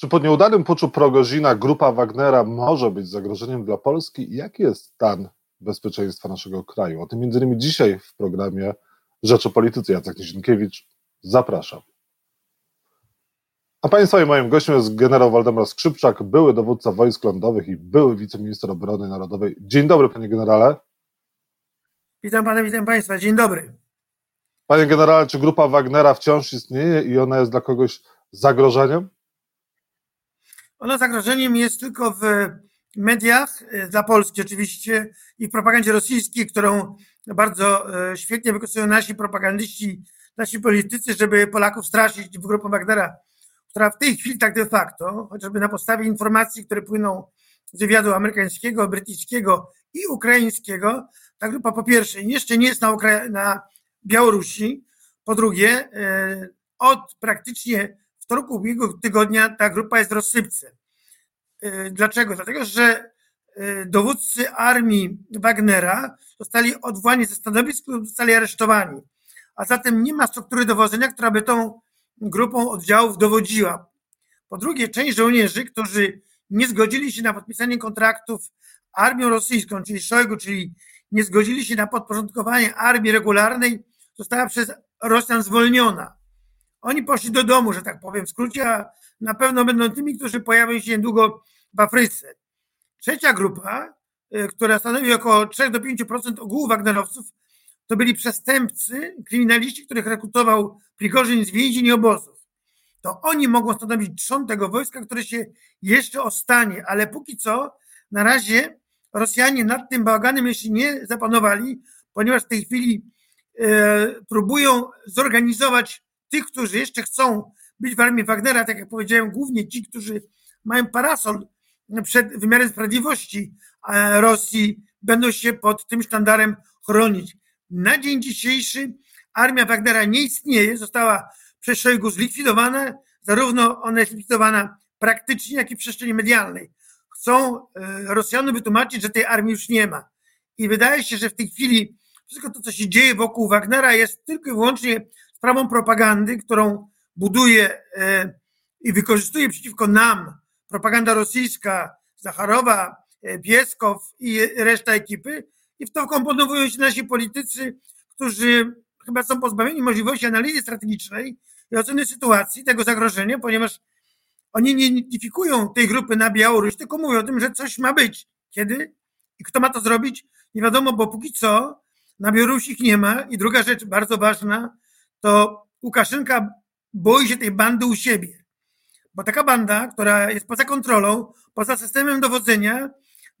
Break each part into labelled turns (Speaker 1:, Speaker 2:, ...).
Speaker 1: Czy po nieudanym puczu Progozina grupa Wagnera może być zagrożeniem dla Polski? Jaki jest stan bezpieczeństwa naszego kraju? O tym między innymi dzisiaj w programie Rzecz o Polityce. Jacek Nizinkiewicz, zapraszam. A Państwa i moim gościem jest generał Waldemar Skrzypczak, były dowódca wojsk lądowych i były wiceminister obrony narodowej. Dzień dobry, panie generale.
Speaker 2: Witam pana, witam państwa. Dzień dobry.
Speaker 1: Panie generale, czy grupa Wagnera wciąż istnieje i ona jest dla kogoś zagrożeniem?
Speaker 2: Ona zagrożeniem jest tylko w mediach, e, dla Polski oczywiście, i w propagandzie rosyjskiej, którą bardzo e, świetnie wykorzystują nasi propagandyści, nasi politycy, żeby Polaków straszyć w grupę Wagnera, która w tej chwili tak de facto, chociażby na podstawie informacji, które płyną z wywiadu amerykańskiego, brytyjskiego i ukraińskiego, ta grupa po pierwsze jeszcze nie jest na, Ukra- na Białorusi, po drugie e, od praktycznie wtorku ubiegłego tygodnia ta grupa jest w rozsypce. E, dlaczego? Dlatego, że e, dowódcy armii Wagnera zostali odwołani ze stanowisk lub zostali aresztowani. A zatem nie ma struktury dowodzenia, która by tą grupą oddziałów dowodziła. Po drugie, część żołnierzy, którzy nie zgodzili się na podpisanie kontraktów armią rosyjską, czyli Szojgu, czyli nie zgodzili się na podporządkowanie armii regularnej, została przez Rosjan zwolniona. Oni poszli do domu, że tak powiem, w skrócie, a na pewno będą tymi, którzy pojawią się niedługo w Afryce. Trzecia grupa, y, która stanowi około 3 do 5% ogółu Wagnerowców, to byli przestępcy, kryminaliści, których rekrutował Prigorzyn z więzień i obozów. To oni mogą stanowić trzon tego wojska, które się jeszcze ostanie, ale póki co, na razie Rosjanie nad tym bałaganem jeszcze nie zapanowali, ponieważ w tej chwili e, próbują zorganizować tych, którzy jeszcze chcą być w armii Wagnera, tak jak powiedziałem, głównie ci, którzy mają parasol przed wymiarem sprawiedliwości Rosji, będą się pod tym sztandarem chronić. Na dzień dzisiejszy armia Wagnera nie istnieje, została przez Szojgu zlikwidowana, zarówno ona jest likwidowana praktycznie, jak i w przestrzeni medialnej. Chcą e, Rosjanom wytłumaczyć, że tej armii już nie ma. I wydaje się, że w tej chwili wszystko to, co się dzieje wokół Wagnera, jest tylko i wyłącznie sprawą propagandy, którą buduje e, i wykorzystuje przeciwko nam propaganda rosyjska, Zacharowa, e, Pieskow i reszta ekipy. I w to komponowują się nasi politycy, którzy chyba są pozbawieni możliwości analizy strategicznej i oceny sytuacji, tego zagrożenia, ponieważ oni nie identyfikują tej grupy na Białoruś, tylko mówią o tym, że coś ma być. Kiedy i kto ma to zrobić? Nie wiadomo, bo póki co na Białorusi ich nie ma. I druga rzecz bardzo ważna, to Łukaszenka boi się tej bandy u siebie. Bo taka banda, która jest poza kontrolą, poza systemem dowodzenia,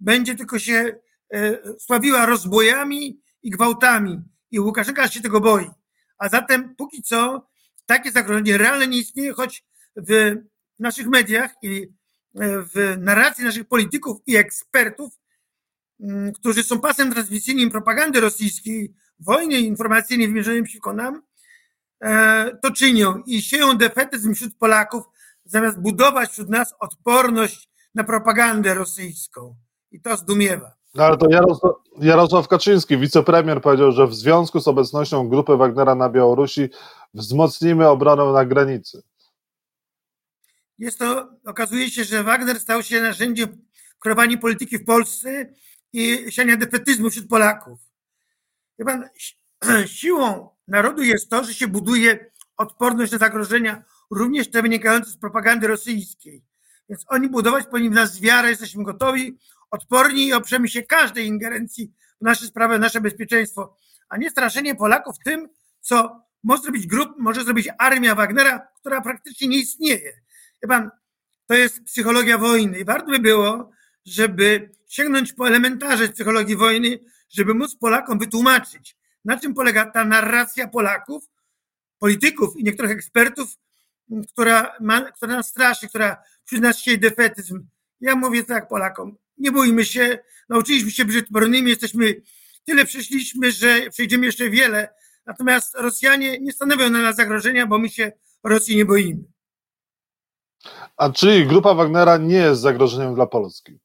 Speaker 2: będzie tylko się e, sławiła rozbojami i gwałtami. I Łukaszenka się tego boi. A zatem póki co takie zagrożenie realne nie istnieje, choć w naszych mediach i e, w narracji naszych polityków i ekspertów, mm, którzy są pasem transmisyjnym propagandy rosyjskiej, wojny informacyjnej wymierzonej przeciwko nam, to czynią i sieją defetyzm wśród Polaków, zamiast budować wśród nas odporność na propagandę rosyjską. I to zdumiewa.
Speaker 1: No ale to Jarosław, Jarosław Kaczyński, wicepremier, powiedział, że w związku z obecnością grupy Wagnera na Białorusi wzmocnimy obronę na granicy.
Speaker 2: Jest to, okazuje się, że Wagner stał się narzędziem kreowania polityki w Polsce i siania defetyzmu wśród Polaków. Wie pan, siłą narodu jest to, że się buduje odporność na zagrożenia, również te wynikające z propagandy rosyjskiej. Więc oni budować powinni w nas wiarę, jesteśmy gotowi, odporni i oprzemy się każdej ingerencji w nasze sprawy, w nasze bezpieczeństwo, a nie straszenie Polaków tym, co może zrobić grup, może zrobić armia Wagnera, która praktycznie nie istnieje. Wie pan, to jest psychologia wojny i warto by było, żeby sięgnąć po elementarze psychologii wojny, żeby móc Polakom wytłumaczyć, na czym polega ta narracja Polaków, polityków i niektórych ekspertów, która, ma, która nas straszy, która nas sieje defetyzm. Ja mówię tak Polakom, nie bójmy się, nauczyliśmy się być jesteśmy, tyle przeszliśmy, że przejdziemy jeszcze wiele, natomiast Rosjanie nie stanowią na nas zagrożenia, bo my się Rosji nie boimy.
Speaker 1: A czy grupa Wagnera nie jest zagrożeniem dla Polski?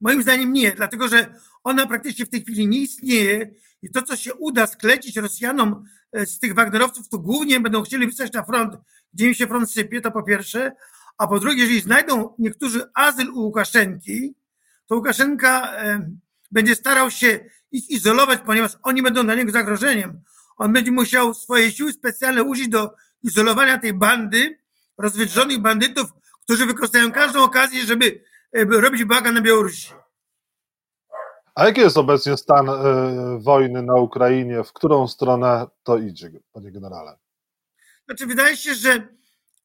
Speaker 2: Moim zdaniem nie, dlatego że ona praktycznie w tej chwili nie istnieje i to, co się uda sklecić Rosjanom e, z tych Wagnerowców, to głównie będą chcieli wysłać na front, gdzie im się front sypie, to po pierwsze, A po drugie, jeżeli znajdą niektórzy azyl u Łukaszenki, to Łukaszenka będzie starał się ich izolować, ponieważ oni będą dla niego zagrożeniem. On będzie musiał swoje siły specjalne użyć do izolowania tej bandy, rozwydrzonych bandytów, którzy wykorzystają każdą okazję, żeby robić baga na Białorusi.
Speaker 1: A jaki jest obecnie stan y, wojny na Ukrainie? W którą stronę to idzie, panie generale?
Speaker 2: Znaczy, wydaje się, że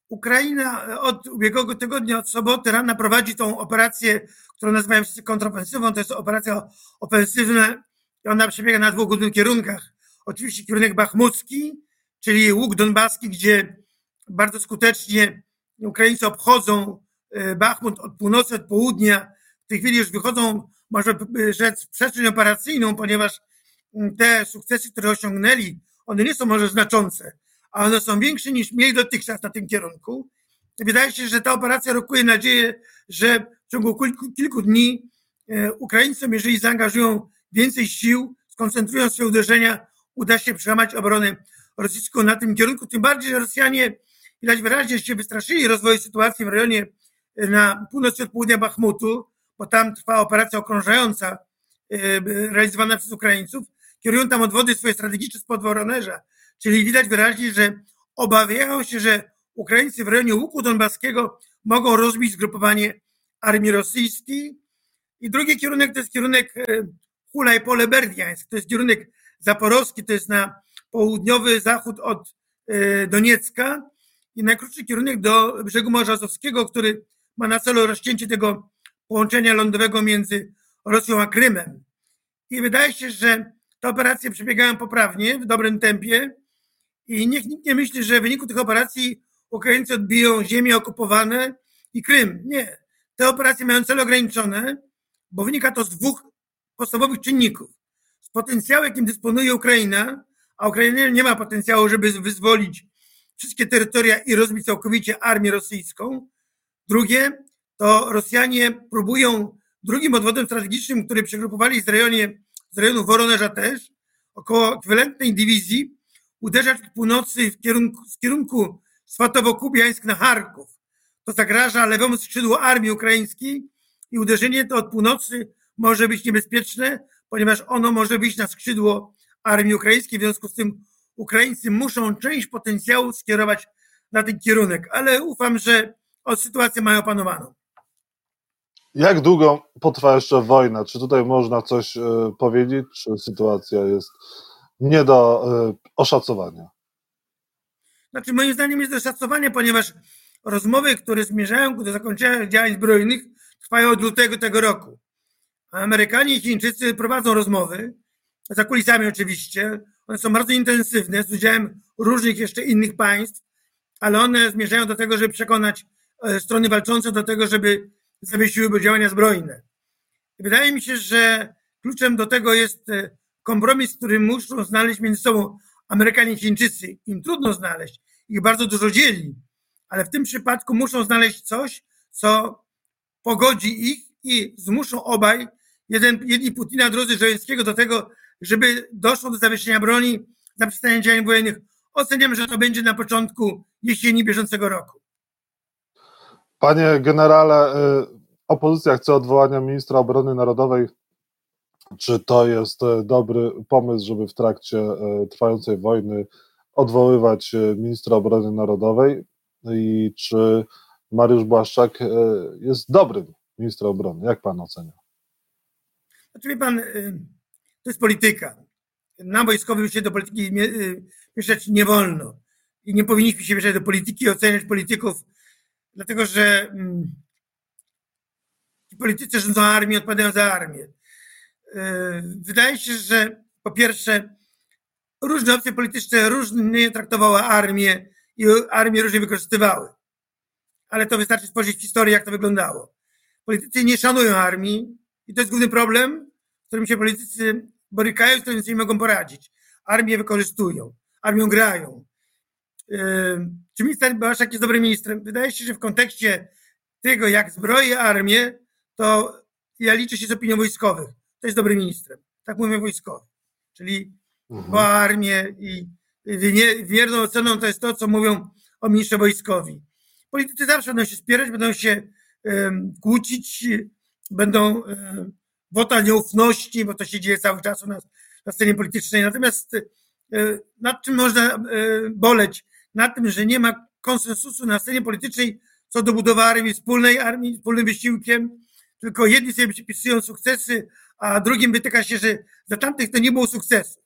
Speaker 2: Ukraina od ubiegłego tygodnia, od soboty rana prowadzi tą operację, którą nazywają wszyscy kontrofensywą. To jest operacja ofensywna i ona przebiega na dwóch głównych kierunkach. Oczywiście kierunek bachmucki, czyli łuk donbaski, gdzie bardzo skutecznie Ukraińcy obchodzą e, Bachmut od północy, od południa. W tej chwili już wychodzą, można rzec, przestrzeń operacyjną, ponieważ mm, te sukcesy, które osiągnęli, one nie są może znaczące, a one są większe niż mieli dotychczas na tym kierunku. Wydaje się, że ta operacja rokuje nadzieję, że w ciągu kilku, kilku dni e, Ukraińcom, jeżeli zaangażują więcej sił, skoncentrują swoje uderzenia, uda się przełamać obronę rosyjską na tym kierunku. Tym bardziej, że Rosjanie widać wyraźnie się wystraszyli rozwoju sytuacji w rejonie e, na północy od południa Bachmutu, bo tam trwa operacja okrążająca e, realizowana przez Ukraińców. Kierują tam odwody swoje strategiczne spod Woronerza. Czyli widać wyraźnie, że obawiają się, że Ukraińcy w rejonie łuku donbaskiego mogą rozbić zgrupowanie armii rosyjskiej. I drugi kierunek to jest kierunek e, Hulaj Pole Berdiańsk, to jest kierunek zaporowski, to jest na południowy zachód od Doniecka i najkrótszy kierunek do brzegu Morza Azowskiego, który ma na celu rozcięcie tego połączenia lądowego między Rosją a Krymem. I wydaje się, że te operacje przebiegają poprawnie, w dobrym tempie i niech nikt nie myśli, że w wyniku tych operacji Ukraińcy odbiją ziemie okupowane i Krym. Nie. Te operacje mają cele ograniczone, bo wynika to z dwóch podstawowych czynników. Z potencjału, jakim dysponuje Ukraina, a Ukraina nie ma potencjału, żeby wyzwolić wszystkie terytoria i rozbić całkowicie armię rosyjską. Drugie, to Rosjanie próbują drugim odwodem strategicznym, który przegrupowali z, rejonie, z rejonu Woronerza też, około ekwiwalentnej dywizji, uderzać od północy w kierunku, z kierunku Swatowo-Kubiańsk na Charków. To zagraża lewemu skrzydłu armii ukraińskiej i uderzenie to od północy może być niebezpieczne, ponieważ ono może wyjść na skrzydło armii ukraińskiej. W związku z tym Ukraińcy muszą część potencjału skierować na ten kierunek, ale ufam, że sytuację mają opanowaną.
Speaker 1: Jak długo potrwa jeszcze wojna? Czy tutaj można coś e, powiedzieć, czy sytuacja jest nie do e, oszacowania?
Speaker 2: Znaczy, moim zdaniem jest do szacowania, ponieważ rozmowy, które zmierzają do zakończenia działań zbrojnych, trwają od lutego tego roku. Amerykanie i Chińczycy prowadzą rozmowy, za kulisami oczywiście. One są bardzo intensywne, z udziałem różnych jeszcze innych państw, ale one zmierzają do tego, żeby przekonać e, strony walczące do tego, żeby zawiesiły działania zbrojne. Wydaje mi się, że kluczem do tego jest e, kompromis, który muszą znaleźć między sobą Amerykanie i Chińczycy. Im trudno znaleźć, ich bardzo dużo dzieli, ale w tym przypadku muszą znaleźć coś, co pogodzi ich i zmuszą obaj, jeden, jedni Putina, drudzy Żołęckiego do tego, żeby doszło do zawieszenia broni, zaprzestania działań wojennych. Oceniam, że to będzie na początku jesieni bieżącego roku.
Speaker 1: Panie generale, y, opozycja chce odwołania ministra obrony narodowej. Czy to jest y, dobry pomysł, żeby w trakcie y, trwającej wojny odwoływać ministra obrony narodowej? I czy Mariusz Błaszczak jest dobrym ministrem obrony? Jak pan ocenia?
Speaker 2: Znaczy, wie pan, to jest polityka. Nam wojskowym się do polityki mieszać nie wolno. I nie powinniśmy się mieszać do polityki, oceniać polityków dlatego że mm, ci politycy rządzą armię, odpowiadają za armię. E, wydaje się, że po pierwsze różne opcje polityczne różnie traktowały armię i armię różnie wykorzystywały. Ale to wystarczy spojrzeć w historię, jak to wyglądało. Politycy nie szanują armii i to jest główny problem, z którym się politycy borykają, z którym sobie mogą poradzić. Armię wykorzystują, armią grają, czy minister Błaszczak jest dobrym ministrem? Wydaje się, że w kontekście tego, jak zbroi armię, to ja liczę się z opinią wojskowych. To jest dobrym ministrem. Tak mówię wojskowy. Czyli mhm. armię i wierną oceną to jest to, co mówią o ministrze wojskowi. politycy zawsze będą się spierać, będą się kłócić, będą wota nieufności, bo to się dzieje cały czas u nas na scenie politycznej. Natomiast nad czym można boleć? Nad tym, że nie ma konsensusu na scenie politycznej co do budowy armii, wspólnej armii, wspólnym wysiłkiem, tylko jedni sobie przypisują sukcesy, a drugim wytyka się, że za tamtych to nie było sukcesu.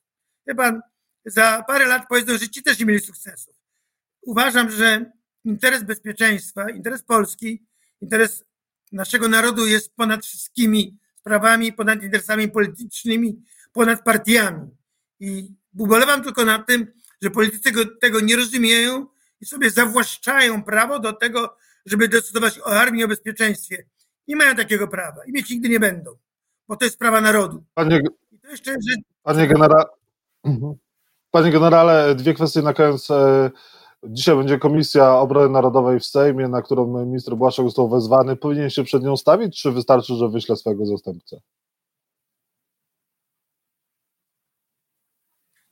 Speaker 2: Wie pan, za parę lat powiedzą, że ci też nie mieli sukcesów. Uważam, że interes bezpieczeństwa, interes Polski, interes naszego narodu jest ponad wszystkimi sprawami, ponad interesami politycznymi, ponad partiami. I ubolewam tylko nad tym, że politycy tego nie rozumieją i sobie zawłaszczają prawo do tego, żeby decydować o armii, o bezpieczeństwie. Nie mają takiego prawa i mieć nigdy nie będą, bo to jest sprawa narodu.
Speaker 1: Panie, jeszcze, że... panie, genera... Mhm. panie generale, dwie kwestie na koniec. E, dzisiaj będzie Komisja Obrony Narodowej w Sejmie, na którą minister Błaszczak został wezwany. Powinien się przed nią stawić, czy wystarczy, że wyśle swojego zastępcę?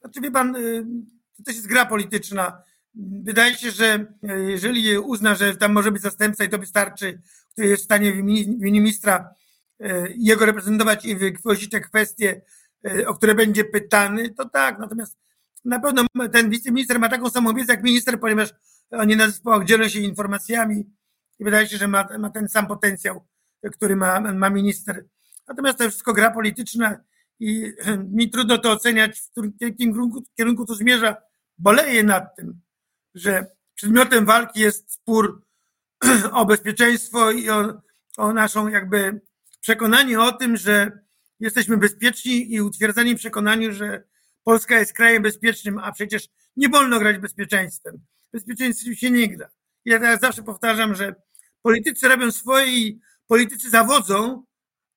Speaker 2: Znaczy, wie pan, y, to też jest gra polityczna. Wydaje się, że e, jeżeli uzna, że tam może być zastępca i to wystarczy, który jest w stanie w imieniu ministra e, jego reprezentować i wygłosić te kwestie, e, o które będzie pytany, to tak. Natomiast na pewno ten wiceminister ma taką samą wiedzę jak minister, ponieważ oni na zespołach dzielą się informacjami i wydaje się, że ma, ma ten sam potencjał, który ma, ma minister. Natomiast to wszystko gra polityczna i mi trudno to oceniać, w którym kierunku, kierunku to zmierza. Boleję nad tym, że przedmiotem walki jest spór o bezpieczeństwo i o, o naszą jakby przekonanie o tym, że jesteśmy bezpieczni i utwierdzani w przekonaniu, że Polska jest krajem bezpiecznym, a przecież nie wolno grać bezpieczeństwem. Bezpieczeństwem się nie gra. Ja teraz zawsze powtarzam, że politycy robią swoje i politycy zawodzą,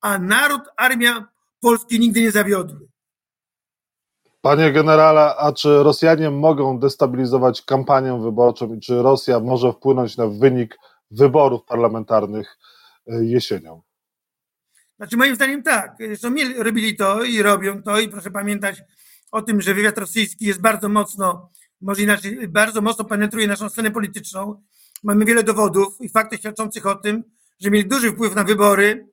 Speaker 2: a naród, armia Polski nigdy nie zawiodły.
Speaker 1: Panie generale, a czy Rosjanie mogą destabilizować kampanię wyborczą i czy Rosja może wpłynąć na wynik wyborów parlamentarnych e, jesienią?
Speaker 2: Znaczy moim zdaniem tak. Zresztą robili to i robią to i proszę pamiętać o tym, że wywiad rosyjski jest bardzo mocno, może inaczej, bardzo mocno penetruje naszą scenę polityczną. Mamy wiele dowodów i faktów świadczących o tym, że mieli duży wpływ na wybory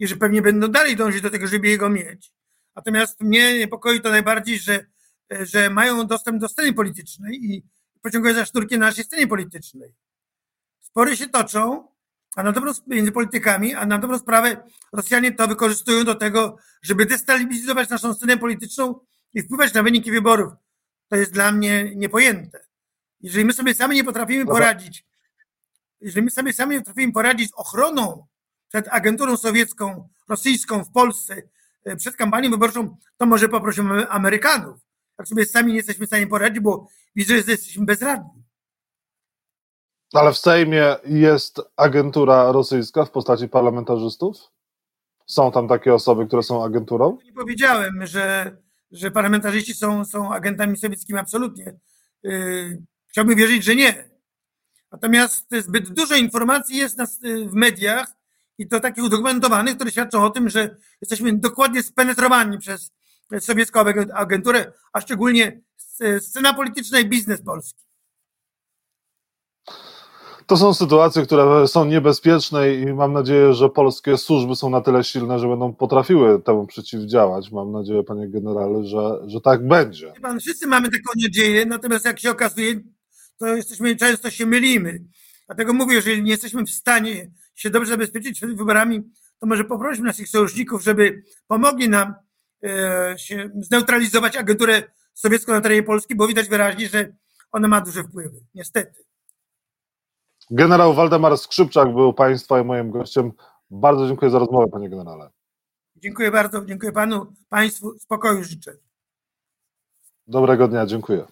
Speaker 2: i że pewnie będą dalej dążyć do tego, żeby jego mieć. Natomiast mnie niepokoi to najbardziej, że, że mają dostęp do sceny politycznej i pociągają za szturki na naszej scenie politycznej. Spory się toczą, a na dobrą, między politykami, a na dobrą sprawę Rosjanie to wykorzystują do tego, żeby destabilizować naszą scenę polityczną i wpływać na wyniki wyborów. To jest dla mnie niepojęte. Jeżeli my sobie sami nie potrafimy poradzić, jeżeli my sobie sami nie potrafimy poradzić z ochroną przed agenturą sowiecką, rosyjską w Polsce, E, przed kampanią wyborczą, to może poprosimy Amerykanów. Tak sobie sami nie jesteśmy w stanie poradzić, bo widzę, że jesteśmy bezradni.
Speaker 1: Ale w Sejmie jest agentura rosyjska w postaci parlamentarzystów? Są tam takie osoby, które są agenturą?
Speaker 2: Nie powiedziałem, że, że parlamentarzyści są, są agentami sowieckimi, absolutnie. Yy, chciałbym wierzyć, że nie. Natomiast zbyt dużo informacji jest w mediach, i to takich udokumentowanych, które świadczą o tym, że jesteśmy dokładnie spenetrowani przez sowiecką agenturę, a szczególnie scena polityczna i biznes polski.
Speaker 1: To są sytuacje, które są niebezpieczne i mam nadzieję, że polskie służby są na tyle silne, że będą potrafiły temu przeciwdziałać. Mam nadzieję, panie generale, że, że tak będzie.
Speaker 2: Pan, wszyscy mamy taką nadzieję, natomiast jak się okazuje, to jesteśmy często się mylimy. Dlatego mówię, jeżeli nie jesteśmy w stanie się dobrze zabezpieczyć przed wyborami, to może poprośmy naszych sojuszników, żeby pomogli nam e, się zneutralizować agenturę sowiecką na terenie Polski, bo widać wyraźnie, że ona ma duże wpływy. Niestety.
Speaker 1: Generał Waldemar Skrzypczak był Państwa i moim gościem. Bardzo dziękuję za rozmowę, panie generale.
Speaker 2: Dziękuję bardzo, dziękuję panu, państwu, spokoju życzę.
Speaker 1: Dobrego dnia, dziękuję.